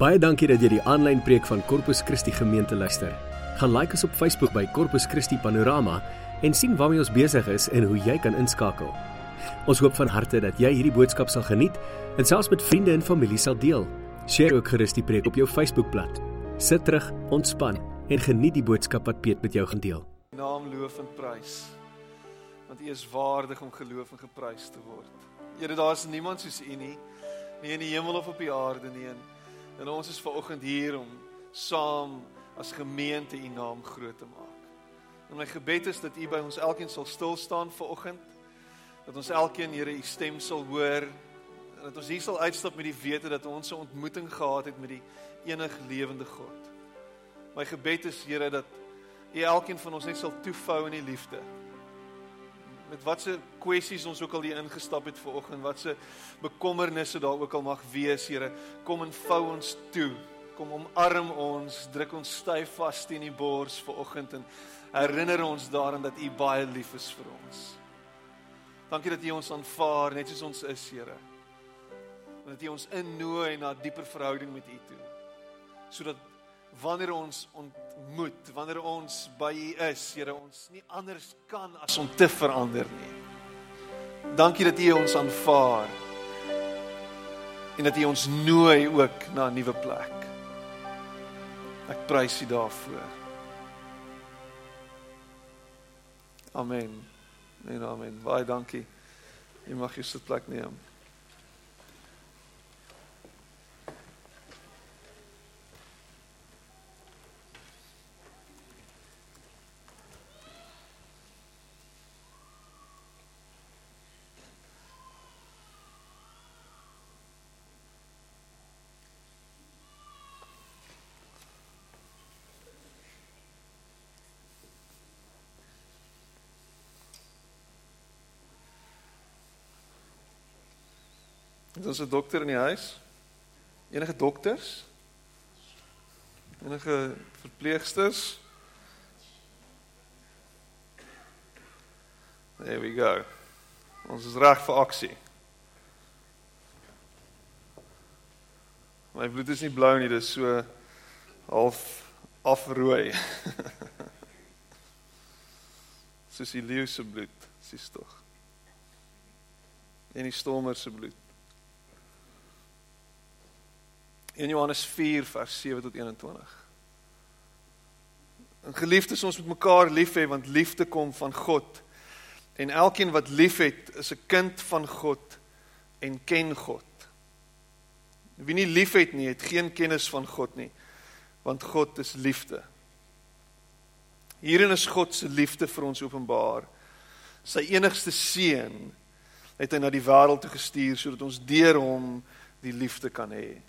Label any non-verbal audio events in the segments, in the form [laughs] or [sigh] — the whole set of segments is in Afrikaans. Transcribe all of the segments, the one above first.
Baie dankie dat jy die aanlyn preek van Corpus Christi gemeente luister. Gaan like ons op Facebook by Corpus Christi Panorama en sien waarmee ons besig is en hoe jy kan inskakel. Ons hoop van harte dat jy hierdie boodskap sal geniet en selfs met vriende en familie sal deel. Deel ook gerus die preek op jou Facebookblad. Sit terug, ontspan en geniet die boodskap wat Piet met jou gaan deel. Naam loof en prys. Want U is waardig om geloof en geprys te word. Here, daar is niemand soos U nie, nie in die hemel of op die aarde nie. En En ons is ver oggend hier om saam as gemeente u naam groot te maak. En my gebed is dat u by ons elkeen sal stil staan ver oggend. Dat ons elkeen Here u stem sal hoor en dat ons hier sal uitstap met die wete dat ons 'n ontmoeting gehad het met die enig lewende God. My gebed is Here dat u elkeen van ons net sal toefou in die liefde met watse kwessies ons ook al hier ingestap het ver oggend, watse bekommernisse daar ook al mag wees, Here, kom en vou ons toe. Kom omarm ons, druk ons styf vas teen die bors ver oggend en herinner ons daaraan dat U baie lief is vir ons. Dankie dat U ons aanvaar net soos ons is, Here. En dat U ons innooi na 'n dieper verhouding met U toe. Sodat wanneer ons ontmoet, wanneer ons by U is, Here, ons nie anders kan as om te verander nie. Dankie dat U ons aanvaar. En dat U ons nooi ook na 'n nuwe plek. Ek prys U daarvoor. Amen. En amen. Baie dankie. Jy mag jou sitplek neem. Is ons 'n dokter in die huis? Enige dokters? Enige verpleegsters? There we go. Ons is reg vir aksie. My bloed is nie blou nie, dit is so half afrooi. [laughs] Soos die leeu se bloed, sies tog. En die stormer se bloed. 1 Johannes 4 vers 7 tot 21. En geliefdes, ons moet mekaar lief hê want liefde kom van God. En elkeen wat liefhet, is 'n kind van God en ken God. Wie nie liefhet nie, het geen kennis van God nie, want God is liefde. Hierin is God se liefde vir ons openbaar. Sy enigste seun het hy na die wêreld toe gestuur sodat ons deur hom die liefde kan hê.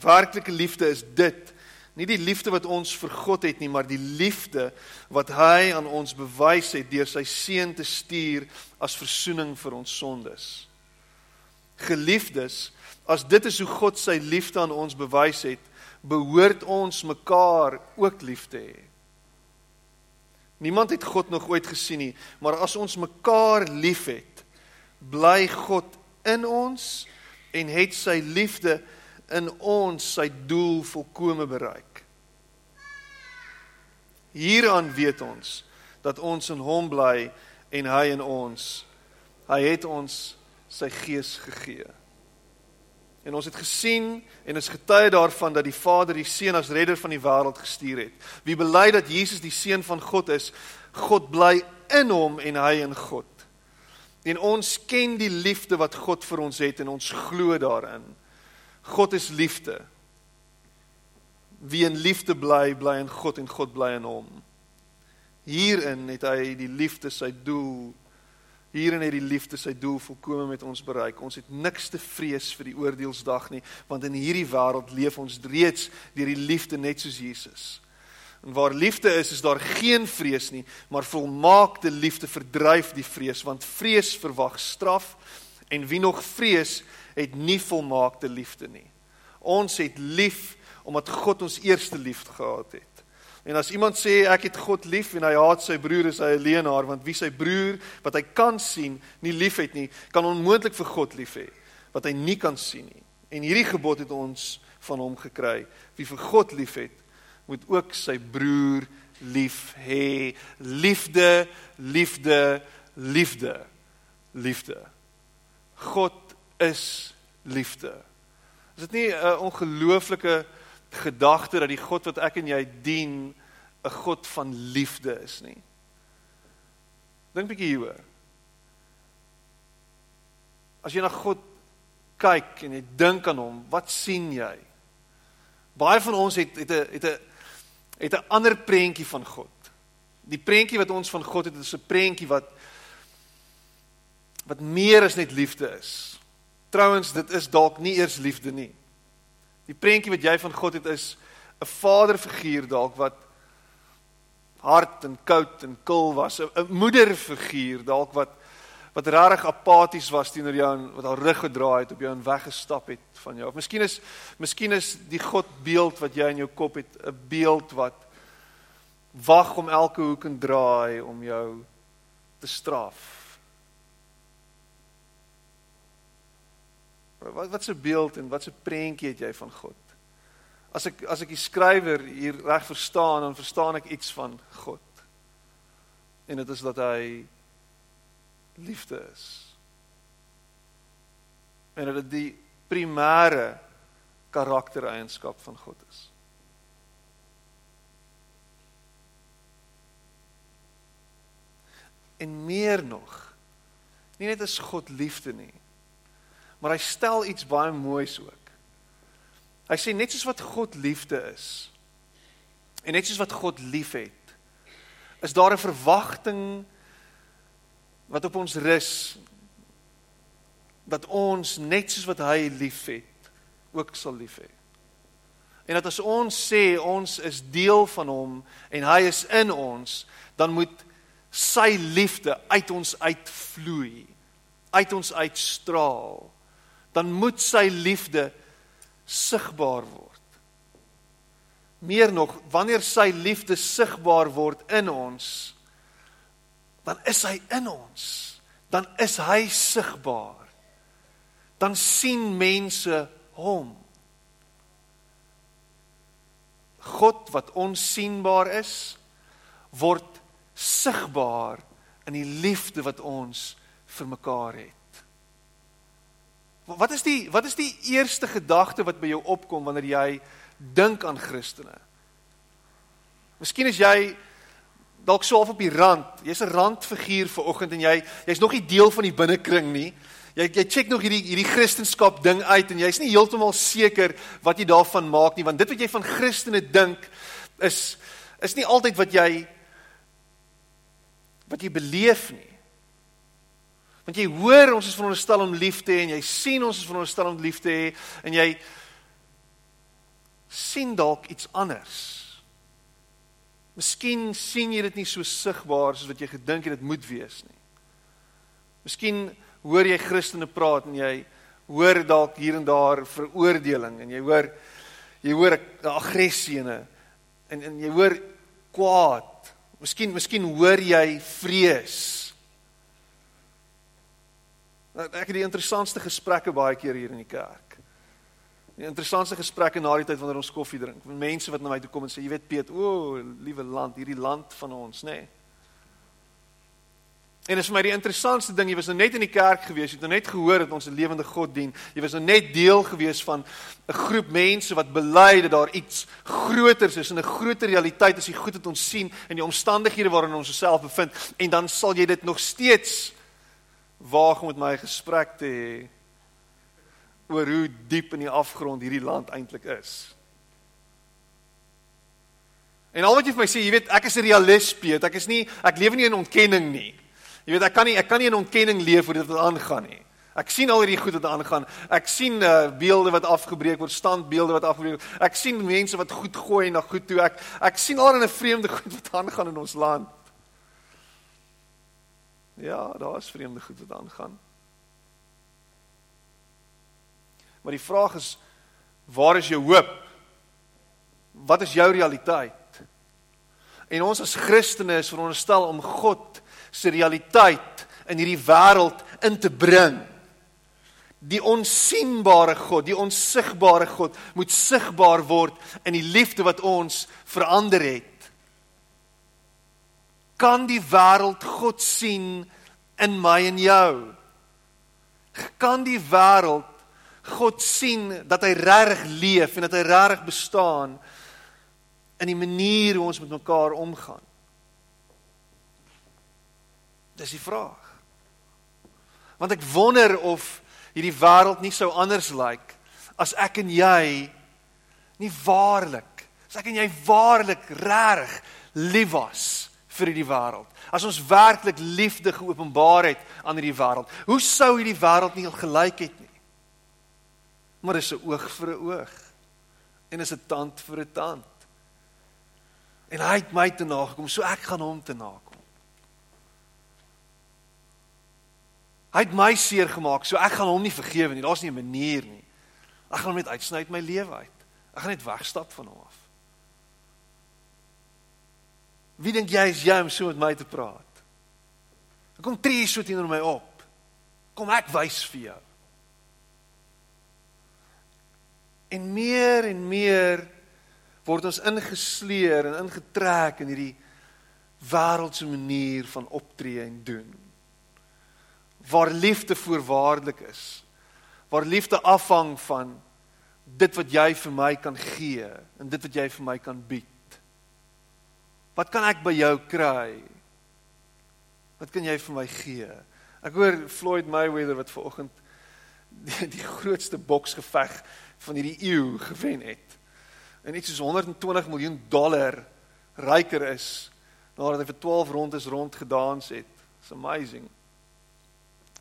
Werklike liefde is dit. Nie die liefde wat ons vir God het nie, maar die liefde wat hy aan ons bewys het deur sy seun te stuur as verzoening vir ons sondes. Geliefdes, as dit is hoe God sy liefde aan ons bewys het, behoort ons mekaar ook lief te hê. Niemand het God nog ooit gesien nie, maar as ons mekaar liefhet, bly God in ons en het sy liefde in ons sy doel volkome bereik. Hieraan weet ons dat ons in hom bly en hy in ons. Hy het ons sy gees gegee. En ons het gesien en is getuie daarvan dat die Vader die Seun as redder van die wêreld gestuur het. Wie bely dat Jesus die seun van God is, God bly in hom en hy in God. En ons ken die liefde wat God vir ons het en ons glo daarin. God is liefde. Wie in liefde bly, bly in God en God bly in hom. Hierin het hy die liefde sy doel. Hierin het die liefde sy doel volkome met ons bereik. Ons het niks te vrees vir die oordeelsdag nie, want in hierdie wêreld leef ons reeds deur die liefde net soos Jesus. En waar liefde is, is daar geen vrees nie, maar volmaakte liefde verdryf die vrees, want vrees verwag straf en wie nog vrees, het nie volmaakte liefde nie. Ons het lief omdat God ons eerste lief gehad het. En as iemand sê ek het God lief en hy haat sy broer, is hy 'n leienaar want wie sy broer wat hy kan sien nie liefhet nie, kan onmoontlik vir God lief hê wat hy nie kan sien nie. En hierdie gebod het ons van hom gekry. Wie vir God liefhet, moet ook sy broer lief hê. Liefde, liefde, liefde. Liefde. God is liefde. Is dit nie 'n ongelooflike gedagte dat die God wat ek en jy dien 'n God van liefde is nie? Dink 'n bietjie hieroor. As jy na God kyk en jy dink aan hom, wat sien jy? Baie van ons het het 'n het 'n het 'n ander prentjie van God. Die prentjie wat ons van God het, is 'n prentjie wat wat meer as net liefde is. Trouwens, dit is dalk nie eers liefde nie. Die prentjie wat jy van God het is 'n vaderfiguur dalk wat hard en koud en kil was, 'n moederfiguur dalk wat wat regtig apaties was teenoor jou en wat al rug gedraai het op jou en weggestap het van jou. Of miskien is miskien is die God beeld wat jy in jou kop het 'n beeld wat wag om elke hoek en draai om jou te straf. Wat wat 'n beeld en wat 'n prentjie het jy van God? As ek as ek die skrywer hier reg verstaan, dan verstaan ek iets van God. En dit is dat hy liefde is. En dit die primêre karaktereienskap van God is. En meer nog, nie net is God liefde nie, maar hy stel iets baie moois ook. Hy sê net soos wat God liefde is en net soos wat God liefhet, is daar 'n verwagting wat op ons rus dat ons net soos wat hy liefhet ook sal lief hê. En dat as ons sê ons is deel van hom en hy is in ons, dan moet sy liefde uit ons uitvloei, uit ons uitstraal. Dan moet sy liefde sigbaar word. Meer nog, wanneer sy liefde sigbaar word in ons, dan is hy in ons. Dan is hy sigbaar. Dan sien mense hom. God wat onsigbaar is, word sigbaar in die liefde wat ons vir mekaar het. Wat is die wat is die eerste gedagte wat by jou opkom wanneer jy dink aan Christene? Miskien is jy dalk so half op die rand. Jy's 'n randfiguur vir oggend en jy jy's nog nie deel van die binnekring nie. Jy jy check nog hierdie hierdie Christendom ding uit en jy's nie heeltemal seker wat jy daarvan maak nie want dit wat jy van Christene dink is is nie altyd wat jy wat jy beleef nie. Want jy hoor ons is veronderstel om lief te hê en jy sien ons is veronderstel om lief te hê en jy sien dalk iets anders. Miskien sien jy dit nie so sigbaar soos wat jy gedink het dit moet wees nie. Miskien hoor jy Christene praat en jy hoor dalk hier en daar veroordeling en jy hoor jy hoor 'n aggressie en en en jy hoor kwaad. Miskien miskien hoor jy vrees. Ek het die interessantste gesprekke baie keer hier in die kerk. Die interessantste gesprekke na die tyd wanneer ons koffie drink. Mense wat na my toe kom en sê, jy weet Piet, o, oh, liewe land, hierdie land van ons, nê. Nee. En is vir my die interessantste ding, jy was nou net in die kerk gewees, jy het nou net gehoor dat ons 'n lewende God dien. Jy was nou net deel gewees van 'n groep mense wat bely dat daar iets groters is en 'n groter realiteit as die goed wat ons sien in die omstandighede waarin ons osself bevind. En dan sal jy dit nog steeds waag om met my gesprek te hê oor hoe diep in die afgrond hierdie land eintlik is. En al wat jy vir my sê, jy weet, ek is 'n realist, Piet. Ek is nie ek lewe nie in ontkenning nie. Jy weet, ek kan nie ek kan nie in ontkenning leef oor dit wat aangaan nie. Ek sien al hierdie goed wat aangaan. Ek sien uh beelde wat afgebreek word, standbeelde wat afgebreek word. Ek sien mense wat goed gooi na goed toe. Ek ek sien al 'n vreemde [laughs] goed wat aangaan in ons land. Ja, daar is vreemde goed wat aangaan. Maar die vraag is waar is jou hoop? Wat is jou realiteit? En ons as Christene is veronderstel om God se realiteit in hierdie wêreld in te bring. die onsigbare God, die onsigbare God moet sigbaar word in die liefde wat ons verander het. Kan die wêreld God sien in my en jou? Kan die wêreld God sien dat hy regtig leef en dat hy regtig bestaan in die manier hoe ons met mekaar omgaan? Dis die vraag. Want ek wonder of hierdie wêreld nie sou anders lyk as ek en jy nie waarlik, as ek en jy waarlik reg lief was vir hierdie wêreld. As ons werklik liefde geopenbaar het aan hierdie wêreld. Hoe sou hierdie wêreld nie gelyk het nie? Maar dis 'n oog vir 'n oog en is 'n tand vir 'n tand. En hy het my te nagekom, so ek gaan hom te nakom. Hy het my seer gemaak, so ek gaan hom nie vergewe nie. Daar's nie 'n manier nie. Ek gaan hom net uitsny uit my lewe uit. Ek gaan net wegstap van hom af. Wie dink jy is jy om so met my te praat? Kom tree so teenoor my op. Kom ek wys vir jou. En meer en meer word ons ingesleer en ingetrek in hierdie wêreldse manier van optree en doen waar liefde voorwaardelik is. Waar liefde afhang van dit wat jy vir my kan gee en dit wat jy vir my kan bied. Wat kan ek by jou kry? Wat kan jy vir my gee? Ek hoor Floyd Mayweather wat vanoggend die, die grootste boksgeveg van hierdie eeu gewen het. En iets soos 120 miljoen dollar ryker is nadat hy vir 12 rondes rond gedans het. It's amazing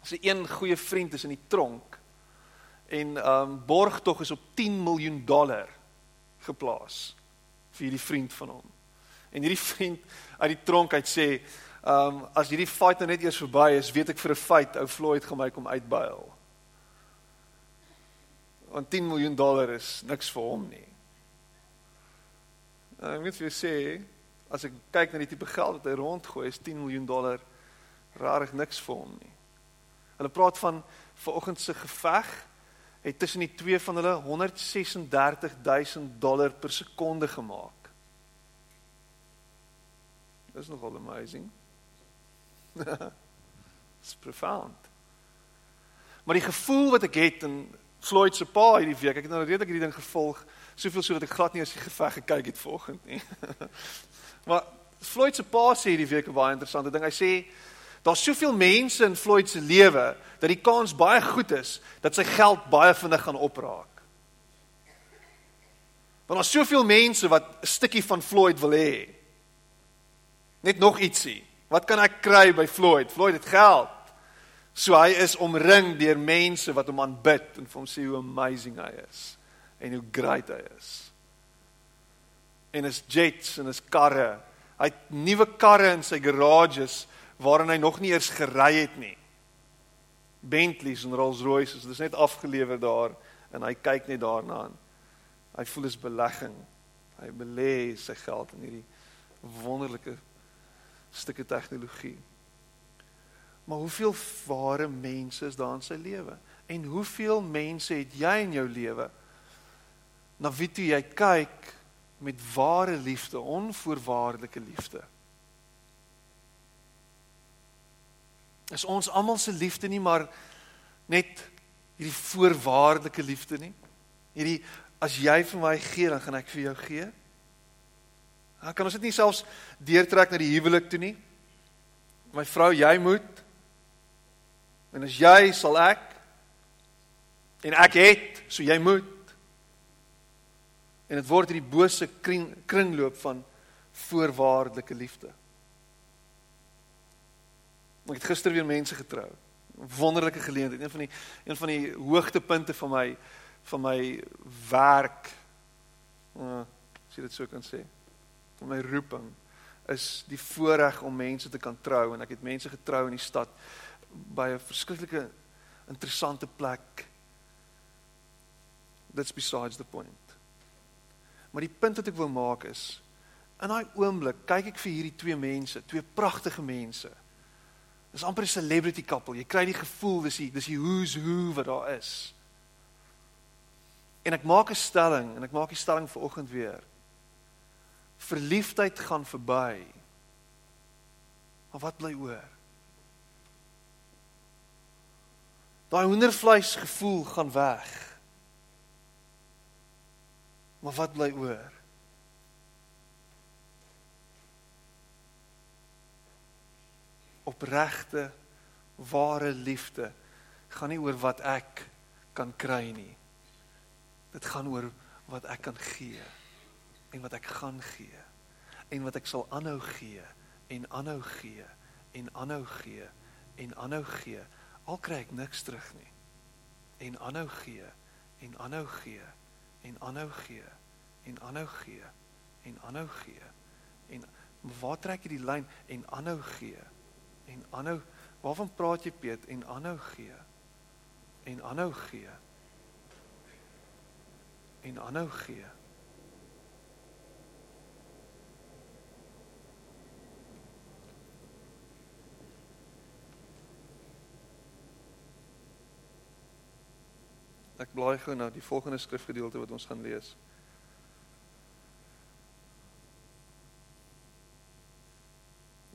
sy een goeie vriend is in die tronk en ehm um, borgtog is op 10 miljoen dollar geplaas vir hierdie vriend van hom. En hierdie vriend uit die tronk uit sê, um, as hierdie fight nou net eers verby is, weet ek vir 'n feit ou Floyd gaan my kom uitbuil. Want 10 miljoen dollar is niks vir hom nie. Nou, ek moet vir jou sê, as ek kyk na die tipe geld wat hy rondgooi, is 10 miljoen dollar rarig niks vir hom nie. Hulle praat van vanoggend se geveg het tussen die twee van hulle 136000 dollar per sekonde gemaak. Dis nogal amazing. [laughs] It's profound. Maar die gevoel wat ek het in Floyd se pa hierdie week, ek het nou redelik hierdie ding gevolg, soveel so dat ek glad nie as die geveg gekyk het vanoggend nie. [laughs] maar Floyd se pa sê hierdie week 'n baie interessante ding. Hy sê Daar's soveel mense in Floyd se lewe dat die kans baie goed is dat sy geld baie vinnig gaan opraak. Want daar's soveel mense wat 'n stukkie van Floyd wil hê. Net nog ietsie. Wat kan ek kry by Floyd? Floyd het geld. So hy is omring deur mense wat hom aanbid en vir hom sê hoe amazing hy is en hoe great hy is. En is jets en is karre. Hy het nuwe karre in sy garages waarin hy nog nie eers gery het nie. Bentleys en Rolls-Royces, dit is net afgelewer daar en hy kyk net daarna aan. Hy voel is belegging. Hy belê sy geld in hierdie wonderlike stukke tegnologie. Maar hoeveel ware mense is daar in sy lewe? En hoeveel mense het jy in jou lewe? Na wie toe jy kyk met ware liefde, onvoorwaardelike liefde? is ons almal se liefde nie maar net hierdie voorwaardelike liefde nie. Hierdie as jy vir my gee, dan gaan ek vir jou gee. Dan kan ons dit nie selfs deurtrek na die huwelik toe nie. My vrou, jy moet en as jy sal ek en ek het, so jy moet. En dit word hierdie bose kring, kringloop van voorwaardelike liefde. Ek het gister weer mense getrou. Wonderlike geleentheid. Een van die een van die hoogtepunte van my van my werk. Uh, jy dit so kan sê. Van my roeping is die voorreg om mense te kan trou en ek het mense getrou in die stad by 'n verskriklike interessante plek. That's besides the point. Maar die punt wat ek wil maak is in daai oomblik kyk ek vir hierdie twee mense, twee pragtige mense Dis amper 'n celebrity couple. Jy kry die gevoel dis die dis die who's who wat daar is. En ek maak 'n stelling en ek maak die stelling vir oggend weer. Verliefdheid gaan verby. Maar wat bly oor? Daai hoendervleis gevoel gaan weg. Maar wat bly oor? Opregte ware liefde gaan nie oor wat ek kan kry nie. Dit gaan oor wat ek kan gee en wat ek gaan gee en wat ek sal aanhou gee en aanhou gee en aanhou gee en aanhou gee al kry ek niks terug nie en aanhou gee en aanhou gee en aanhou gee en aanhou gee en aanhou gee en waar trek jy die lyn en aanhou gee en aanhou waarvan praat jy Piet en aanhou gee en aanhou gee en aanhou gee Ek blaai gou na die volgende skrifgedeelte wat ons gaan lees.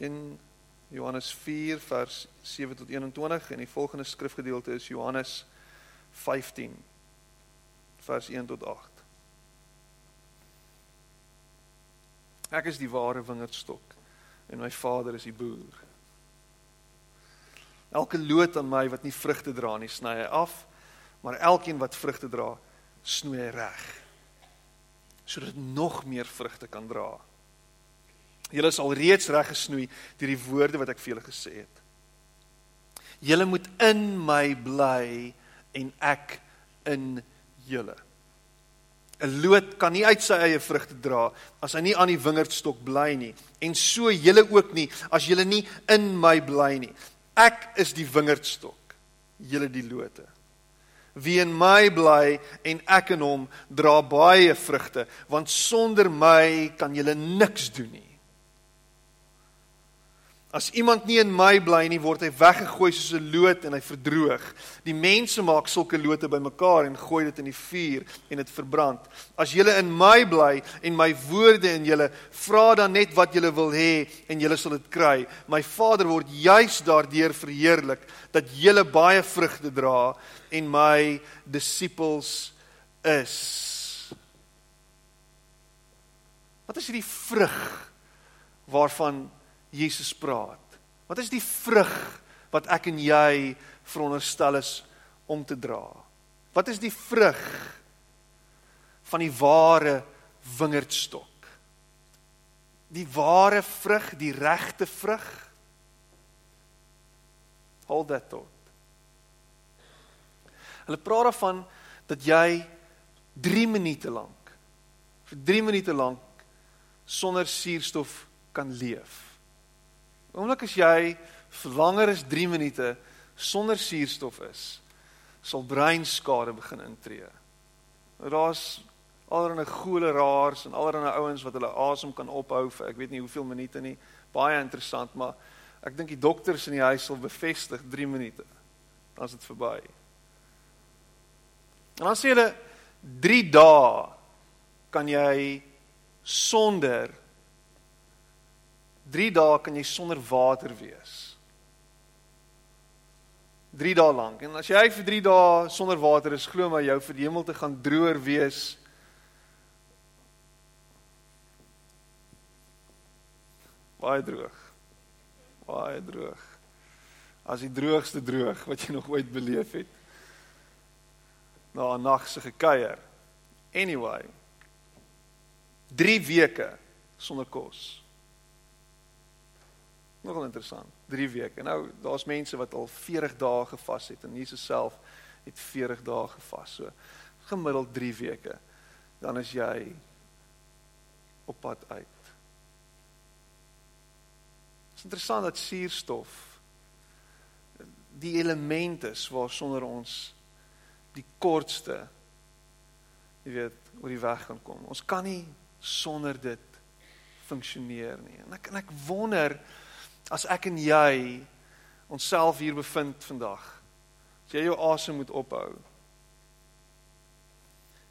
In Johannes 4 vers 7 tot 21 en die volgende skrifgedeelte is Johannes 15 vers 1 tot 8. Ek is die ware wingerdstok en my Vader is die boer. Elke loot aan my wat nie vrugte dra nie, sny hy af maar elkeen wat vrugte dra, snoei reg sodat nog meer vrugte kan dra. Julle is al reeds reg gesnoei deur die woorde wat ek vir julle gesê het. Julle moet in my bly en ek in julle. 'n Loot kan nie uit sy eie vrugte dra as hy nie aan die wingerdstok bly nie en so julle ook nie as julle nie in my bly nie. Ek is die wingerdstok, julle die lote. Wie in my bly en ek in hom dra baie vrugte, want sonder my kan julle niks doen nie. As iemand nie in my bly nie, word hy weggegooi soos 'n loot en hy verdroog. Die mense maak sulke lote bymekaar en gooi dit in die vuur en dit verbrand. As julle in my bly en my woorde in julle, vra dan net wat julle wil hê en julle sal dit kry. My Vader word juis daardeur verheerlik dat julle baie vrugte dra en my disippels is. Wat is hierdie vrug waarvan Jesus praat? Wat is die vrug wat ek en jy veronderstel is om te dra? Wat is die vrug van die ware wingerdstok? Die ware vrug, die regte vrug. Hold that thought. Hulle praat daarvan dat jy 3 minute lank vir 3 minute lank sonder suurstof kan leef. Oomblik as jy vir langer as 3 minute sonder suurstof is, sal breinskade begin intree. Daar's allerlei goeie raars en allerlei ouens wat hulle asem kan ophou vir ek weet nie hoeveel minute nie. Baie interessant, maar ek dink die dokters in die huis sal bevestig 3 minute. Dan is dit verby. En dan sê hulle 3 dae kan jy sonder 3 dae kan jy sonder water wees. 3 dae lank. En as jy vir 3 dae sonder water is, glo my jou vir die hemel te gaan droër wees. Baie droog. Baie droog. As die droogste droog wat jy nog ooit beleef het na 'n nag se gekuier. Anyway. 3 weke sonder kos. Nogal interessant. 3 weke. Nou daar's mense wat al 40 dae gevas het en Jesus self het 40 dae gevas. So gemiddeld 3 weke. Dan is jy op pad uit. Dit is interessant dat suurstof die element is waarsonder ons die kortste jy weet oor die weg kan kom. Ons kan nie sonder dit funksioneer nie. En ek en ek wonder as ek en jy onsself hier bevind vandag. As jy jou asem moet ophou.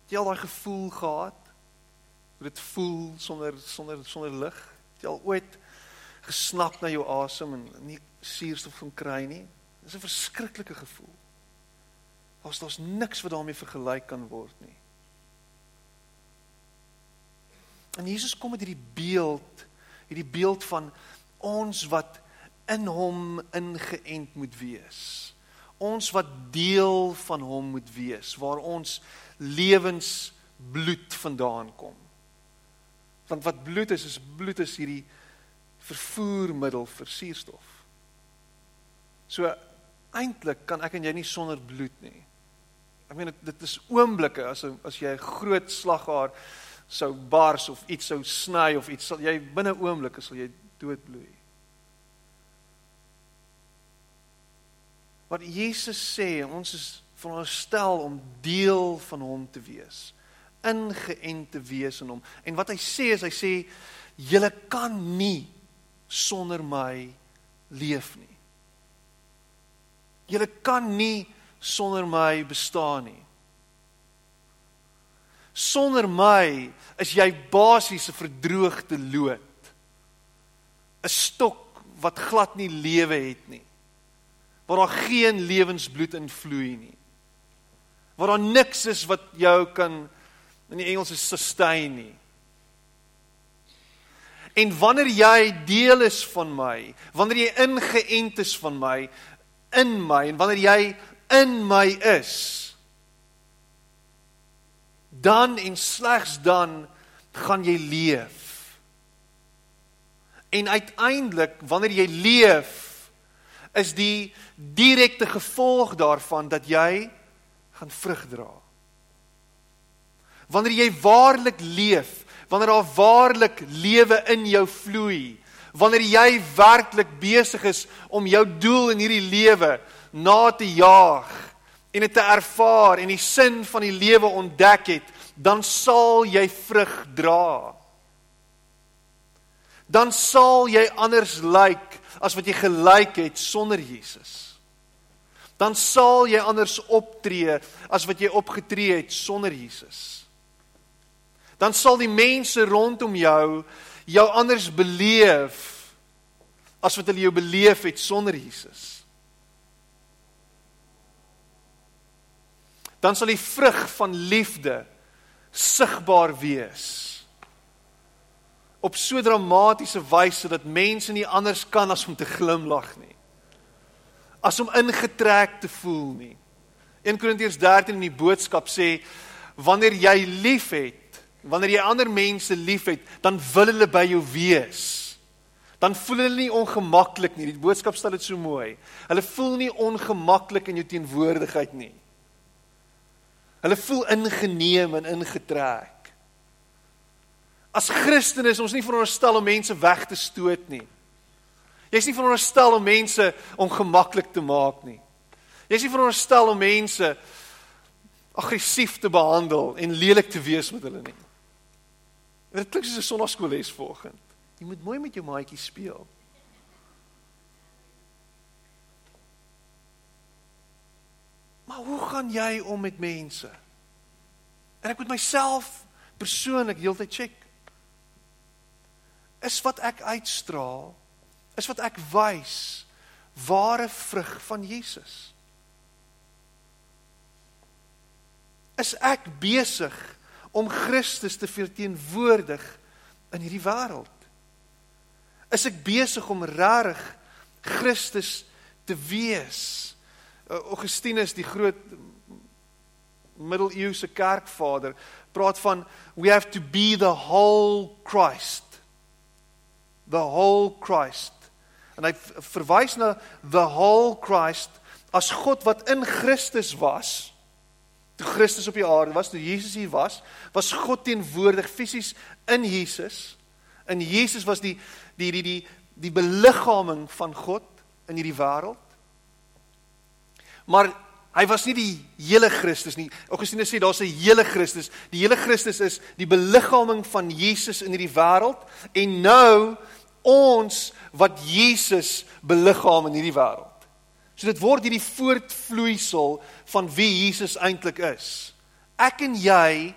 Het jy al daai gevoel gehad? Hoe dit voel sonder sonder sonder lig? Het jy al ooit gesnap na jou asem en nie suurstof kon kry nie? Dis 'n verskriklike gevoel. Daar's daar's niks wat daarmee vergelyk kan word nie. En Jesus kom met hierdie beeld, hierdie beeld van ons wat in hom ingeënt moet wees. Ons wat deel van hom moet wees waar ons lewensbloed vandaan kom. Want wat bloed is, is bloed is hierdie vervoermiddel vir suurstof. So eintlik kan ek en jy nie sonder bloed nie. Ek meen dit is oomblikke as as jy 'n groot slaghaar sou bars of iets sou sny of iets sal jy binne oomblikke sal jy doodbloei. Wat Jesus sê, ons is veronderstel om deel van hom te wees, ingeënt te wees in hom. En wat hy sê is hy sê julle kan nie sonder my leef nie. Julle kan nie sonder my bestaan nie. Sonder my is jy basies 'n verdroogde loot. 'n Stok wat glad nie lewe het nie. Waar daar geen lewensbloed in vloei nie. Waar daar niks is wat jou kan in die Engels is sustain nie. En wanneer jy deel is van my, wanneer jy ingeënt is van my in my en wanneer jy in my is, dan en slegs dan gaan jy leef. En uiteindelik wanneer jy leef is die direkte gevolg daarvan dat jy gaan vrug dra. Wanneer jy waarlik leef, wanneer daar waarlik lewe in jou vloei, wanneer jy werklik besig is om jou doel in hierdie lewe na te jaag en dit te ervaar en die sin van die lewe ontdek het, dan sal jy vrug dra. Dan sal jy anders lyk as wat jy gelyk het sonder Jesus. Dan sal jy anders optree as wat jy opgetree het sonder Jesus. Dan sal die mense rondom jou jou anders beleef as wat hulle jou beleef het sonder Jesus. dan sal die vrug van liefde sigbaar wees op so dramatiese wyse dat mense nie anders kan as om te glimlag nie. As om ingetrek te voel nie. 1 Korintiërs 13 in die boodskap sê wanneer jy liefhet wanneer jy ander mense liefhet dan wil hulle by jou wees. Dan voel hulle nie ongemaklik nie. Die boodskap stel dit so mooi. Hulle voel nie ongemaklik in jou teenwoordigheid nie. Hulle voel ingeneem en ingetrek. As Christene is ons nie veronderstel om mense weg te stoot nie. Jy's nie veronderstel om mense ongemaklik te maak nie. Jy's nie veronderstel om mense aggressief te behandel en lelik te wees met hulle nie. Dit klink soos 'n sonnaskoolles vanoggend. Jy moet mooi met jou maatjie speel. Maar hoe gaan jy om met mense? En ek moet myself persoonlik heeltyd check. Is wat ek uitstraal, is wat ek wys ware vrug van Jesus? Is ek besig om Christus te verteenwoordig in hierdie wêreld? Is ek besig om regtig Christus te wees? Augustinus die groot middeleeuse kerkvader praat van we have to be the whole Christ the whole Christ. En hy verwys na the whole Christ as God wat in Christus was. Toe Christus op die aarde was toe Jesus hier was was God teenwoordig fisies in Jesus. In Jesus was die die die die die beliggaaming van God in hierdie wêreld. Maar hy was nie die hele Christus nie. Augustinus sê daar's 'n hele Christus. Die hele Christus is die beliggaaming van Jesus in hierdie wêreld. En nou ons wat Jesus beliggaam in hierdie wêreld. So dit word hierdie voortvloeisel van wie Jesus eintlik is. Ek en jy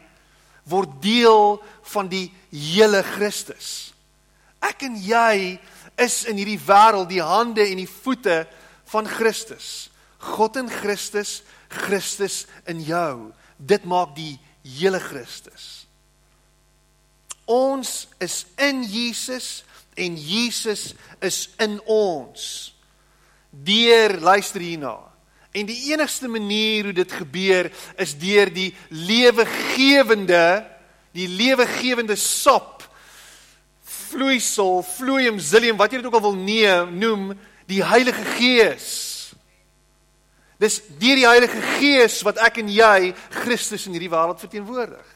word deel van die hele Christus. Ek en jy is in hierdie wêreld die hande en die voete van Christus. God in Christus, Christus in jou. Dit maak die hele Christus. Ons is in Jesus en Jesus is in ons. Deur luister hierna. En die enigste manier hoe dit gebeur is deur die lewegewende die lewegewende sap vloeisel, vloeium, zillium, wat jy dit ook al wil neem, noem, die Heilige Gees. Dis deur die Heilige Gees wat ek en jy Christus in hierdie wêreld verteenwoordig.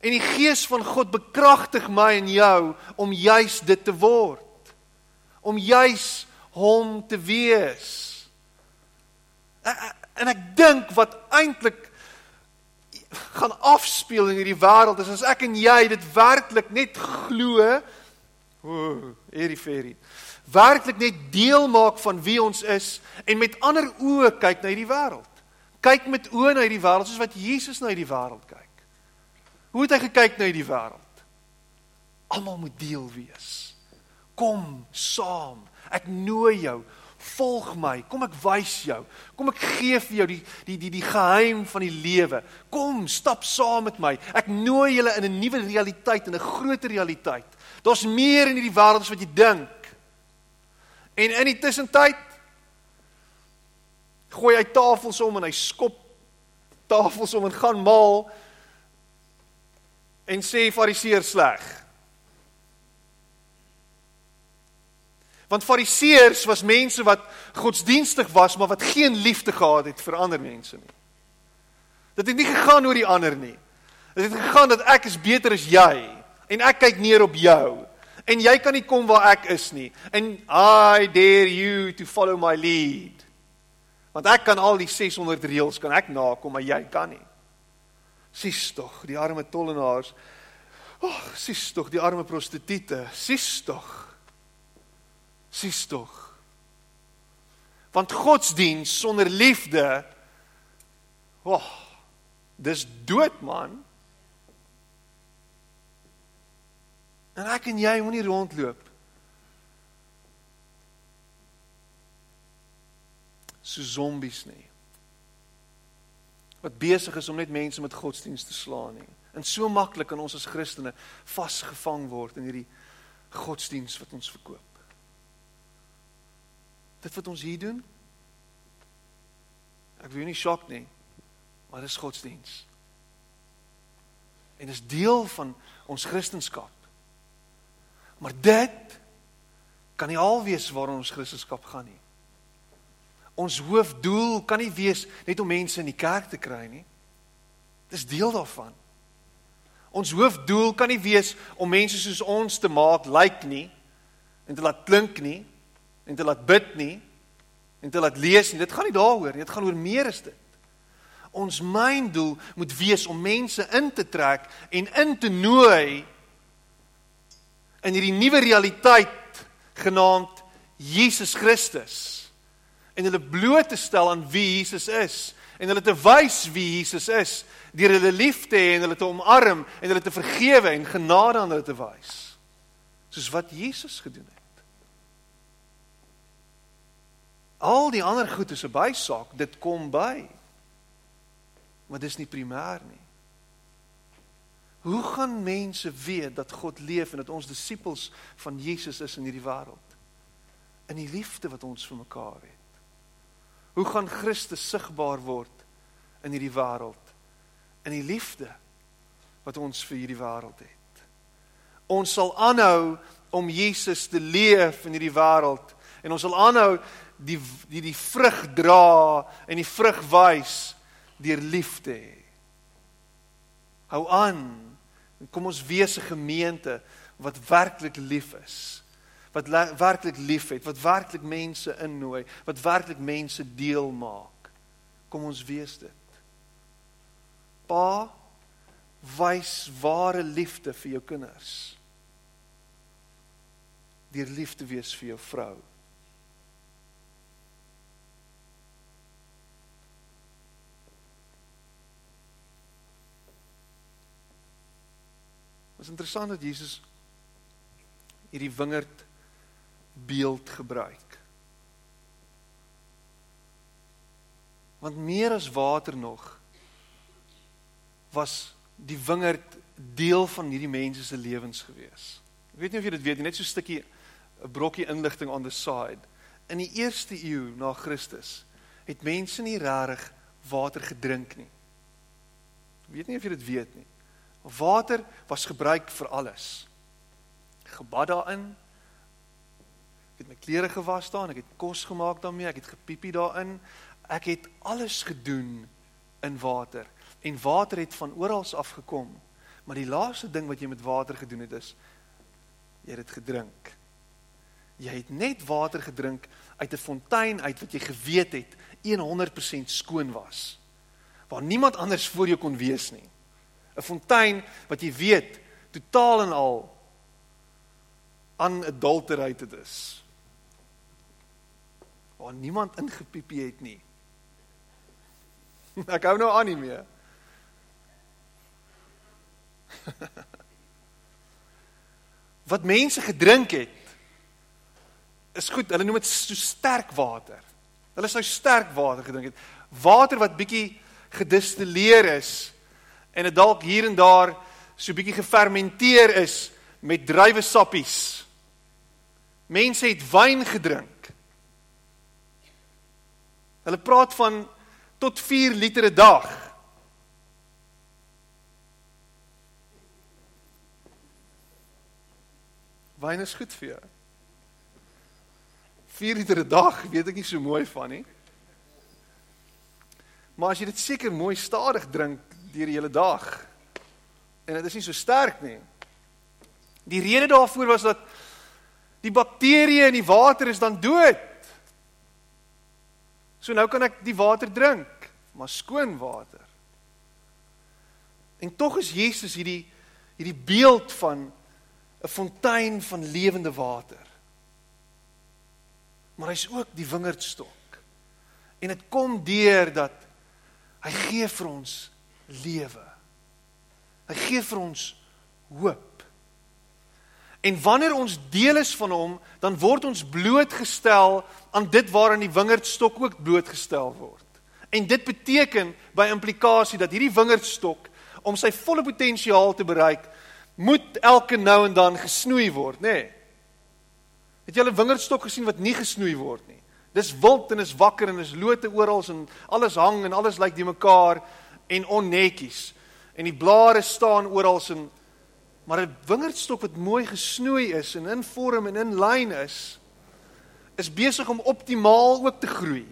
En die Gees van God bekragtig my en jou om juis dit te word. Om juis hom te wees. En ek dink wat eintlik gaan afspeel in hierdie wêreld is as ek en jy dit werklik net glo, o, hierdie ferie. Werklik net deel maak van wie ons is en met ander oë kyk na hierdie wêreld. Kyk met oë na hierdie wêreld soos wat Jesus na hierdie wêreld kyk. Hoe het hy gekyk na hierdie wêreld? Almal moet deel wees. Kom saam. Ek nooi jou. Volg my. Kom ek wys jou. Kom ek gee vir jou die die die die geheim van die lewe. Kom, stap saam met my. Ek nooi julle in 'n nuwe realiteit, in 'n groter realiteit. Daar's meer in hierdie wêreld as wat jy dink. En in die tussentyd gooi hy tafels om en hy skop tafels om en gaan maal en sê fariseërs sleg. Want fariseërs was mense wat godsdienstig was, maar wat geen liefde gehad het vir ander mense nie. Dit het nie gegaan oor die ander nie. Dit het gegaan dat ek is beter as jy en ek kyk neer op jou en jy kan nie kom waar ek is nie en I dare you to follow my lead. Want ek kan al die 600 reëls kan ek nakom, maar jy kan nie. Sies tog, die arme tollenaars. Ag, sies tog, die arme prostituie. Sies tog. Sies tog. Want godsdiens sonder liefde, ag, oh, dis dood man. En ek en jy moenie rondloop. So zombies nie wat besig is om net mense met godsdiens te slaan nie. En so maklik kan ons as Christene vasgevang word in hierdie godsdiens wat ons verkoop. Dit wat ons hier doen? Ek wil nie skok nie, maar dit is godsdiens. En is deel van ons Christendom. Maar dit kan nie al wees waar ons Christendom gaan nie ons hoofdoel kan nie wees net om mense in die kerk te kry nie. Dis deel daarvan. Ons hoofdoel kan nie wees om mense soos ons te maak lyk like nie en te laat klink nie en te laat bid nie en te laat lees nie. Dit gaan nie daaroor nie. Dit gaan oor meer as dit. Ons myndoel moet wees om mense in te trek en in te nooi in hierdie nuwe realiteit genaamd Jesus Christus en hulle bloot te stel aan wie Jesus is. En hulle te wys wie Jesus is. Deur hulle lief te hê en hulle te omarm en hulle te vergewe en genade aan hulle te wys. Soos wat Jesus gedoen het. Al die ander goed is 'n bysaak. Dit kom by. Maar dis nie primêr nie. Hoe gaan mense weet dat God leef en dat ons disippels van Jesus is in hierdie wêreld? In die liefde wat ons vir mekaar het Hoe gaan Christus sigbaar word in hierdie wêreld? In die liefde wat ons vir hierdie wêreld het. Ons sal aanhou om Jesus te leef in hierdie wêreld en ons sal aanhou die die die vrug dra en die vrug wys deur liefde. Hou aan. Kom ons wees 'n gemeente wat werklik lief is wat werklik liefhet, wat werklik mense innooi, wat werklik mense deel maak. Kom ons wees dit. Pa wys ware liefde vir jou kinders. Deur lief te wees vir jou vrou. Dit is interessant dat Jesus hierdie wingerd beeld gebruik. Want meer as water nog was die wingerd deel van hierdie mense se lewens gewees. Ek weet nie of jy dit weet nie, net so 'n stukkie 'n brokkie inligting on the side. In die eerste eeu na Christus het mense nie regtig water gedrink nie. Ek weet nie of jy dit weet nie. Water was gebruik vir alles. Gebad daarin. Ek het my klere gewas daarin, ek het kos gemaak daarmee, ek het gepiepie daarin. Ek het alles gedoen in water en water het van oral af gekom. Maar die laaste ding wat jy met water gedoen het is jy het dit gedrink. Jy het net water gedrink uit 'n fontein uit wat jy geweet het 100% skoon was. Waar niemand anders voor jou kon wees nie. 'n Fontein wat jy weet totaal en al unadulterated is. Waar niemand ingepiepie het nie. [laughs] Ek hou nou aan nie meer. [laughs] wat mense gedrink het is goed, hulle noem dit so sterk water. Hulle sou sterk water gedrink het. Water wat bietjie gedistilleer is en dit dalk hier en daar so bietjie gefermenteer is met druiwesappies. Mense het wyn gedrink. Hulle praat van tot 4 liter 'n dag. Wyn is goed vir jou. 4 liter 'n dag, weet ek nie so mooi van nie. Maar as jy dit seker mooi stadig drink deur die hele dag en dit is nie so sterk nie. Die rede daarvoor was dat die bakterieë in die water is dan dood. So nou kan ek die water drink, maar skoon water. En tog is Jesus hierdie hierdie beeld van 'n fontein van lewende water. Maar hy's ook die wingerdstok. En dit kom deur dat hy gee vir ons lewe. Hy gee vir ons hoop. En wanneer ons deel is van hom, dan word ons blootgestel aan dit waaraan die wingerdstok ook blootgestel word. En dit beteken by implikasie dat hierdie wingerdstok om sy volle potensiaal te bereik, moet elke nou en dan gesnoei word, nê? Nee. Het jy al 'n wingerdstok gesien wat nie gesnoei word nie? Dis wild en is wakker en is lote oral en alles hang en alles lyk die mekaar en onnetjies. En die blare staan oral en maar 'n wingerdstok wat mooi gesnoei is en in vorm en in lyn is, is besig om optimaal ook te groei.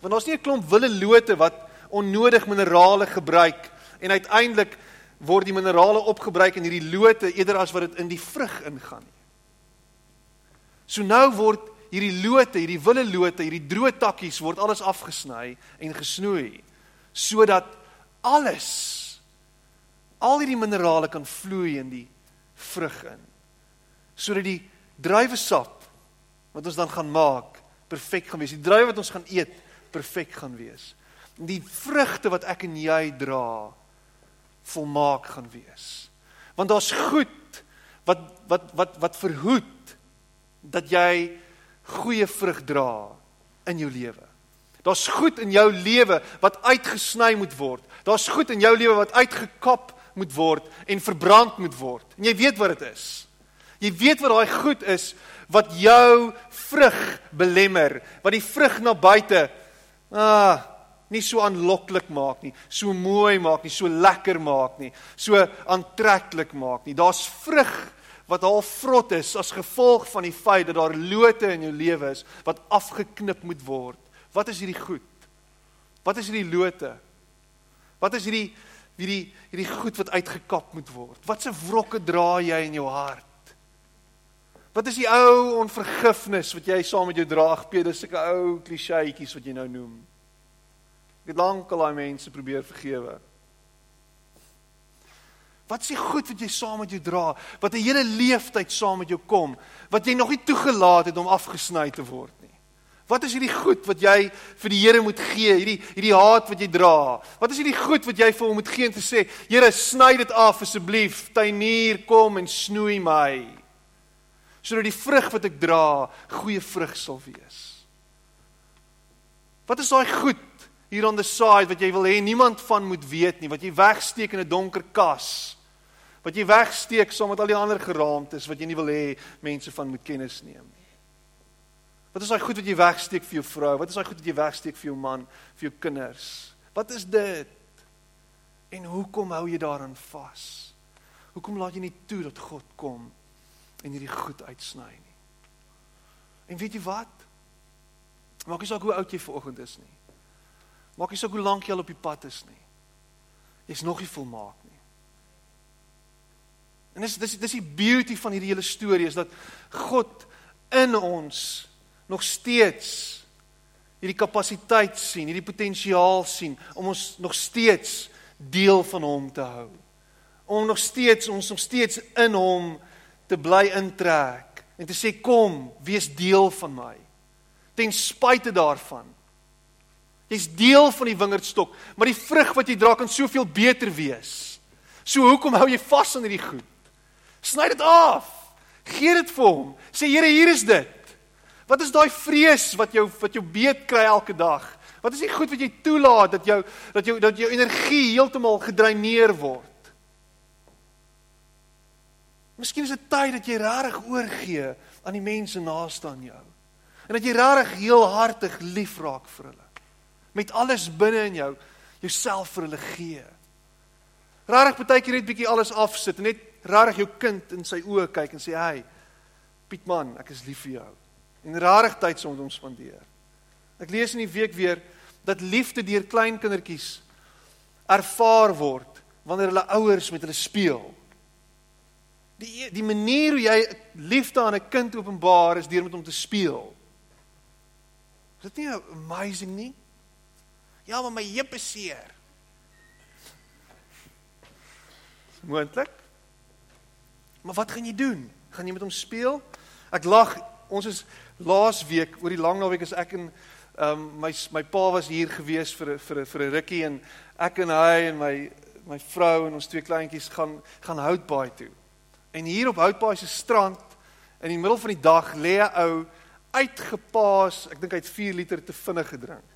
Want daar's nie 'n klomp wille lote wat onnodig minerale gebruik en uiteindelik word die minerale opgebruik in hierdie lote eerder as wat dit in die vrug ingaan nie. So nou word hierdie lote, hierdie wille lote, hierdie droë takkies word alles afgesny en gesnoei sodat alles al hierdie minerale kan vloei in die vrug in. Sodat die druiwesap wat ons dan gaan maak perfek gaan wees. Die druiwe wat ons gaan eet perfek gaan wees. Die vrugte wat ek en jy dra volmaak gaan wees. Want daar's goed wat wat wat wat verhoed dat jy goeie vrug dra in jou lewe. Daar's goed in jou lewe wat uitgesny moet word. Daar's goed in jou lewe wat uitgekap moet word en verbrand moet word. En jy weet wat dit is. Jy weet wat daai goed is wat jou vrug belemmer, wat die vrug na buite ah nie so aanloklik maak nie, so mooi maak nie, so lekker maak nie, so aantreklik maak nie. Daar's vrug wat al vrot is as gevolg van die feit dat daar lote in jou lewe is wat afgeknip moet word. Wat is hierdie goed? Wat is hierdie lote? Wat is hierdie hierdie hierdie goed wat uitgekap moet word? Watse wrokke dra jy in jou hart? Wat is die ou onvergifnis wat jy saam met jou dra? Ag, dis 'n ou klisjéetjies wat jy nou noem. Ek het lank al daai mense probeer vergewe. Wat is die goed wat jy saam met jou dra, wat 'n hele leeftyd saam met jou kom, wat jy nog nie toegelaat het om afgesny te word nie. Wat is hierdie goed wat jy vir die Here moet gee? Hierdie hierdie haat wat jy dra. Wat is hierdie goed wat jy vir hom moet gee en te sê, Here, sny dit af asseblief. Tuinier, kom en snoei my. Sodat die vrug wat ek dra goeie vrug sal wees. Wat is daai goed hier on the side wat jy wil hê niemand van moet weet nie, wat jy wegsteek in 'n donker kas? Wat jy wegsteek saam met al die ander geraamtes wat jy nie wil hê mense van moet kennis neem. Wat is daai goed wat jy wegsteek vir jou vrou? Wat is daai goed wat jy wegsteek vir jou man, vir jou kinders? Wat is dit? En hoekom hou jy daaraan vas? Hoekom laat jy nie toe dat God kom en hierdie goed uitsny nie? En weet jy wat? Maak nie saak hoe oud jy vanoggend is nie. Maak nie saak hoe lank jy al op die pad is nie. Jy's nog nie volmaak nie. En dis dis dis die beauty van hierdie hele storie is dat God in ons nog steeds hierdie kapasiteit sien, hierdie potensiaal sien om ons nog steeds deel van hom te hou. Om nog steeds ons nog steeds in hom te bly intrek en te sê kom, wees deel van my. Ten spyte daarvan. Jy's deel van die wingerdstok, maar die vrug wat jy dra kan soveel beter wees. So hoekom hou jy vas aan hierdie goed? Sny dit af. Gee dit vir hom. Sê Here, hier is dit. Wat is daai vrees wat jou wat jou beet kry elke dag? Wat is die goed wat jy toelaat dat jou dat jou dat jou energie heeltemal gedreineer word? Miskien is dit tyd dat jy regtig oorgee aan die mense naaste aan jou. En dat jy regtig heelhartig lief raak vir hulle. Met alles binne in jou, jouself vir hulle gee. Regtig baie keer net bietjie alles afsit en net regtig jou kind in sy oë kyk en sê, "Hey, Pietman, ek is lief vir jou." En rarig tyd saam met hom spandeer. Ek lees in die week weer dat liefde deur klein kindertjies ervaar word wanneer hulle ouers met hulle speel. Die die manier hoe jy liefde aan 'n kind openbaar is deur met hom te speel. Is dit nie amazing nie? Ja, maar my heup is seer. Moontlik. Maar wat gaan jy doen? Gaan jy met hom speel? Ek lag, ons is laas week oor die lang naweek is ek en um, my my pa was hier gewees vir vir vir 'n rukkie en ek en hy en my my vrou en ons twee kleintjies gaan gaan Houtbaai toe. En hier op Houtbaai se strand in die middel van die dag lê 'n ou uitgepaas, ek dink hy het 4 liter te vinnig gedrink.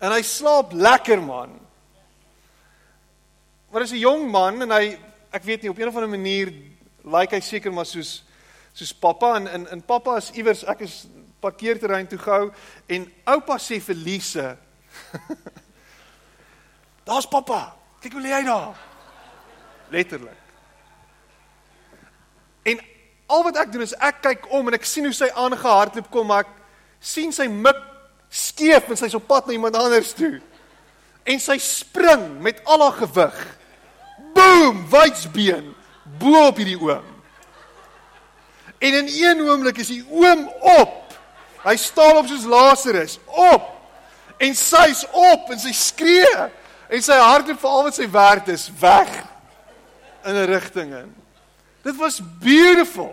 En hy slaap lekker man. Maar is 'n jong man en hy ek weet nie op 'n of ander manier lyk like hy seker maar soos soos pappa en in in pappa is iewers ek is parkeerterrein toe gehou en oupa sê vir Lise [laughs] Daar's pappa. Kyk hoe lê hy daar. Letterlik. En al wat ek doen is ek kyk om en ek sien hoe sy aangehardloop kom maar ek sien sy mik skeef en sy's op pad na iemand anders toe. En sy spring met al haar gewig. Boom, wydsbeen bo op hierdie oom. En in een oomblik is die oom op. Hy staan op soos Lazarus, op. En sy's op en sy skree en sy hart het vir al wat sy werd is weg in 'n rigting in. Dit was beautiful.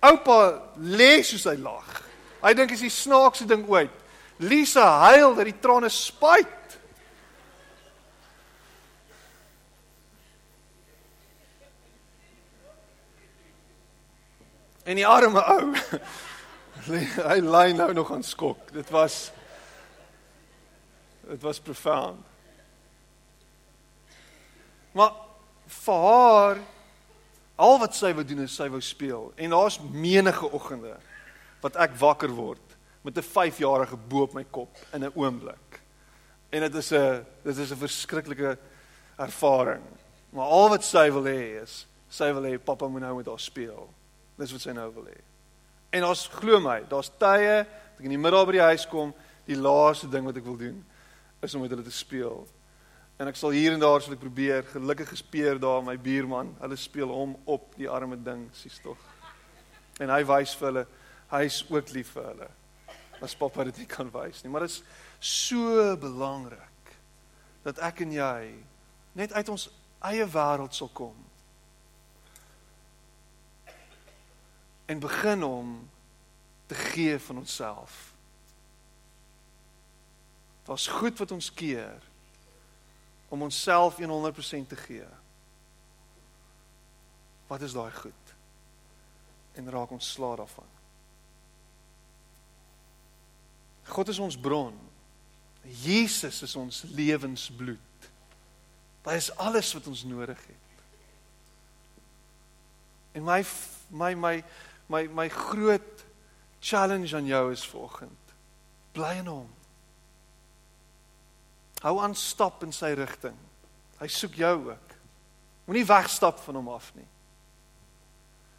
Oupa lê soos hy lag. Hy dink is die snaakste ding ooit. Lisa huil dat die trane spuit. En die arme ou [laughs] hy lê nou nog aan skok. Dit was dit was profound. Maar vir haar al wat sy wou doen is sy wou speel en daar's menige oggende wat ek wakker word met 'n 5-jarige bo op my kop in 'n oomblik. En dit is 'n dit is 'n verskriklike ervaring. Maar al wat sy wil hê is sy wil hê pappa moet nou met haar speel. Dis wat sy nou wil hê. En ons glo my, daar's tye dat ek in die middag by die huis kom, die laaste ding wat ek wil doen is om met hulle te speel. En ek sal hier en daar sal ek probeer, gelukkig gespeer daar my buurman, hulle speel hom op die arme ding, sies tog. En hy wys vir hulle, hy is ook lief vir hulle. As pappa dit nie kan wys nie, maar dit is so belangrik dat ek en jy net uit ons eie wêreld sal kom en begin om te gee van onsself. Daar's goed wat ons keer om onsself 100% te gee. Wat is daai goed? En raak ons slaaf daarvan. God is ons bron. Jesus is ons lewensbloed. Dit is alles wat ons nodig het. En my my my my my groot challenge aan jou is vanoggend. Bly in hom. Hou aan stap in sy rigting. Hy soek jou ook. Moenie wegstap van hom af nie.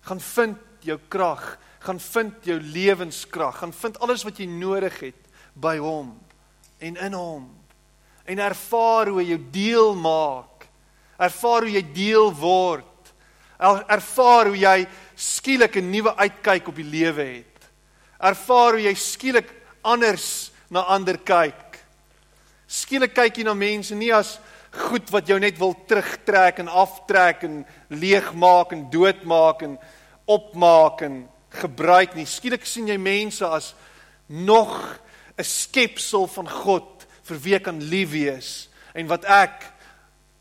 Gaan vind jou krag, gaan vind jou lewenskrag, gaan vind alles wat jy nodig het by hom en in hom. En ervaar hoe jy deel maak. Ervaar hoe jy deel word. Ervaar hoe jy skielik 'n nuwe uitkyk op die lewe het. Ervaar hoe jy skielik anders na ander kyk. Skielik kyk jy na mense nie as goed wat jou net wil terugtrek en aftrek en leegmaak en doodmaak en opmaak en gebruik nie. Skielik sien jy mense as nog 'n skepsel van God vir wie ek kan lief wees en wat ek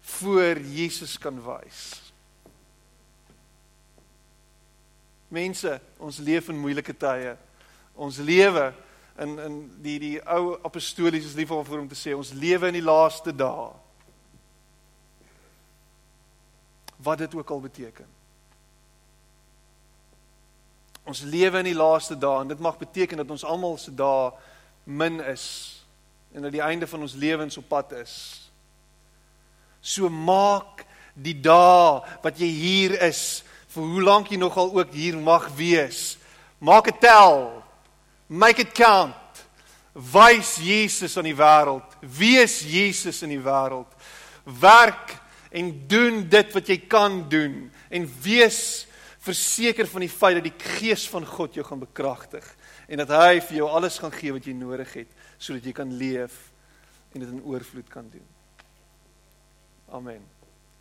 voor Jesus kan wys. Mense, ons leef in moeilike tye. Ons lewe in in die die ou apostolies is lief om te sê ons lewe in die laaste dae. Wat dit ook al beteken. Ons lewe in die laaste dae en dit mag beteken dat ons almal se dae min is en dat die einde van ons lewens op pad is. So maak die dae wat jy hier is vir hoe lank jy nogal ook hier mag wees. Maak dit tel. Make it count. Wys Jesus aan die wêreld. Wees Jesus in die wêreld. Werk en doen dit wat jy kan doen en wees verseker van die feit dat die gees van God jou gaan bekragtig en dat hy vir jou alles gaan gee wat jy nodig het sodat jy kan leef en dit in oorvloed kan doen. Amen.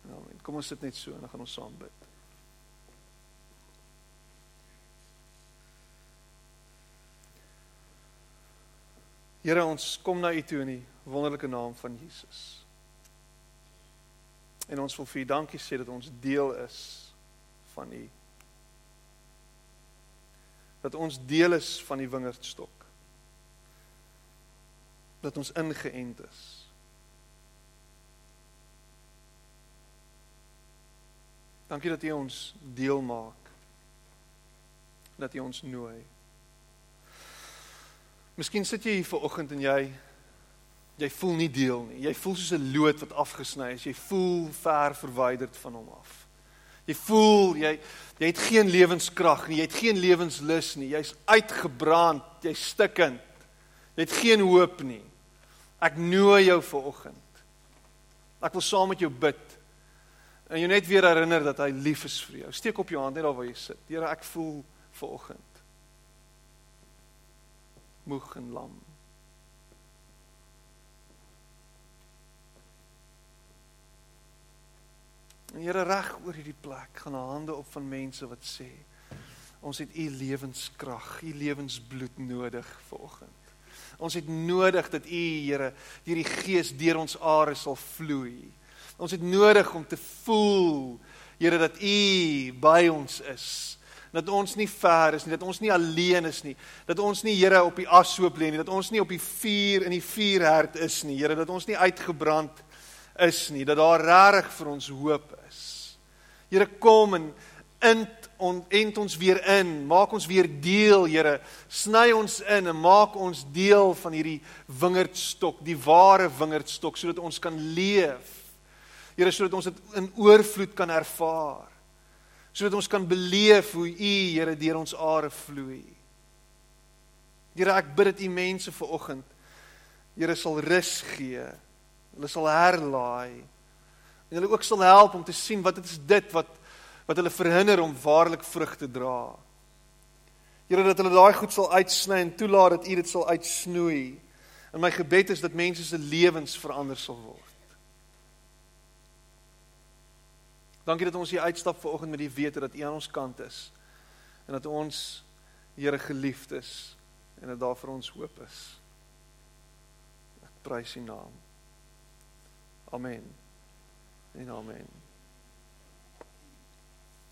Amen. Kom ons sit net so en dan gaan ons saam bid. Here ons kom na U toe in die wonderlike naam van Jesus. En ons wil vir U dankie sê dat ons deel is van U. Dat ons deel is van die wingerdstok. Dat ons ingeënt is. Dankie dat U ons deel maak. Dat U ons nooi. Miskien sit jy hier vanoggend en jy jy voel nie deel nie. Jy voel soos 'n lood wat afgesny is. Jy voel ver verwyderd van hom af. Jy voel jy jy het geen lewenskrag nie. Jy het geen lewenslus nie. Jy's uitgebrand. Jy's stikkend. Jy het geen hoop nie. Ek nooi jou vanoggend. Ek wil saam met jou bid. En jou net weer herinner dat hy lief is vir jou. Steek op jou hand net daar waar jy sit. Here, ek voel vanoggend moeg en lam. En Here reg oor hierdie plek gaan hande op van mense wat sê ons het u lewenskrag, u lewensbloed nodig vanoggend. Ons het nodig dat u Here deur die gees deur ons are sal vloei. Ons het nodig om te voel Here dat u by ons is dat ons nie ver is nie, dat ons nie alleen is nie, dat ons nie Here op die ashoop lê nie, dat ons nie op die vuur in die vuurherd is nie, Here, dat ons nie uitgebrand is nie, dat daar regtig vir ons hoop is. Here, kom en int on, ent ons weer in, maak ons weer deel, Here, sny ons in en maak ons deel van hierdie wingerdstok, die ware wingerdstok sodat ons kan leef. Here, sodat ons dit in oorvloed kan ervaar sodat ons kan beleef hoe U Here deur ons are vloei. Here, ek bid dat U mense ver oggend Here sal rus gee. Hulle sal herlaai. En hulle ook sal help om te sien wat dit is dit wat wat hulle verhinder om waarlik vrug te dra. Here dat hulle daai goed sal uitsny en toelaat dat U dit sal uitsnoei. En my gebed is dat mense se lewens verander sal word. Dankie dat ons hier uitstap vanoggend met die wete dat U aan ons kant is. en dat ons Here geliefd is en dat daar vir ons hoop is. Ek prys U naam. Amen. En amen.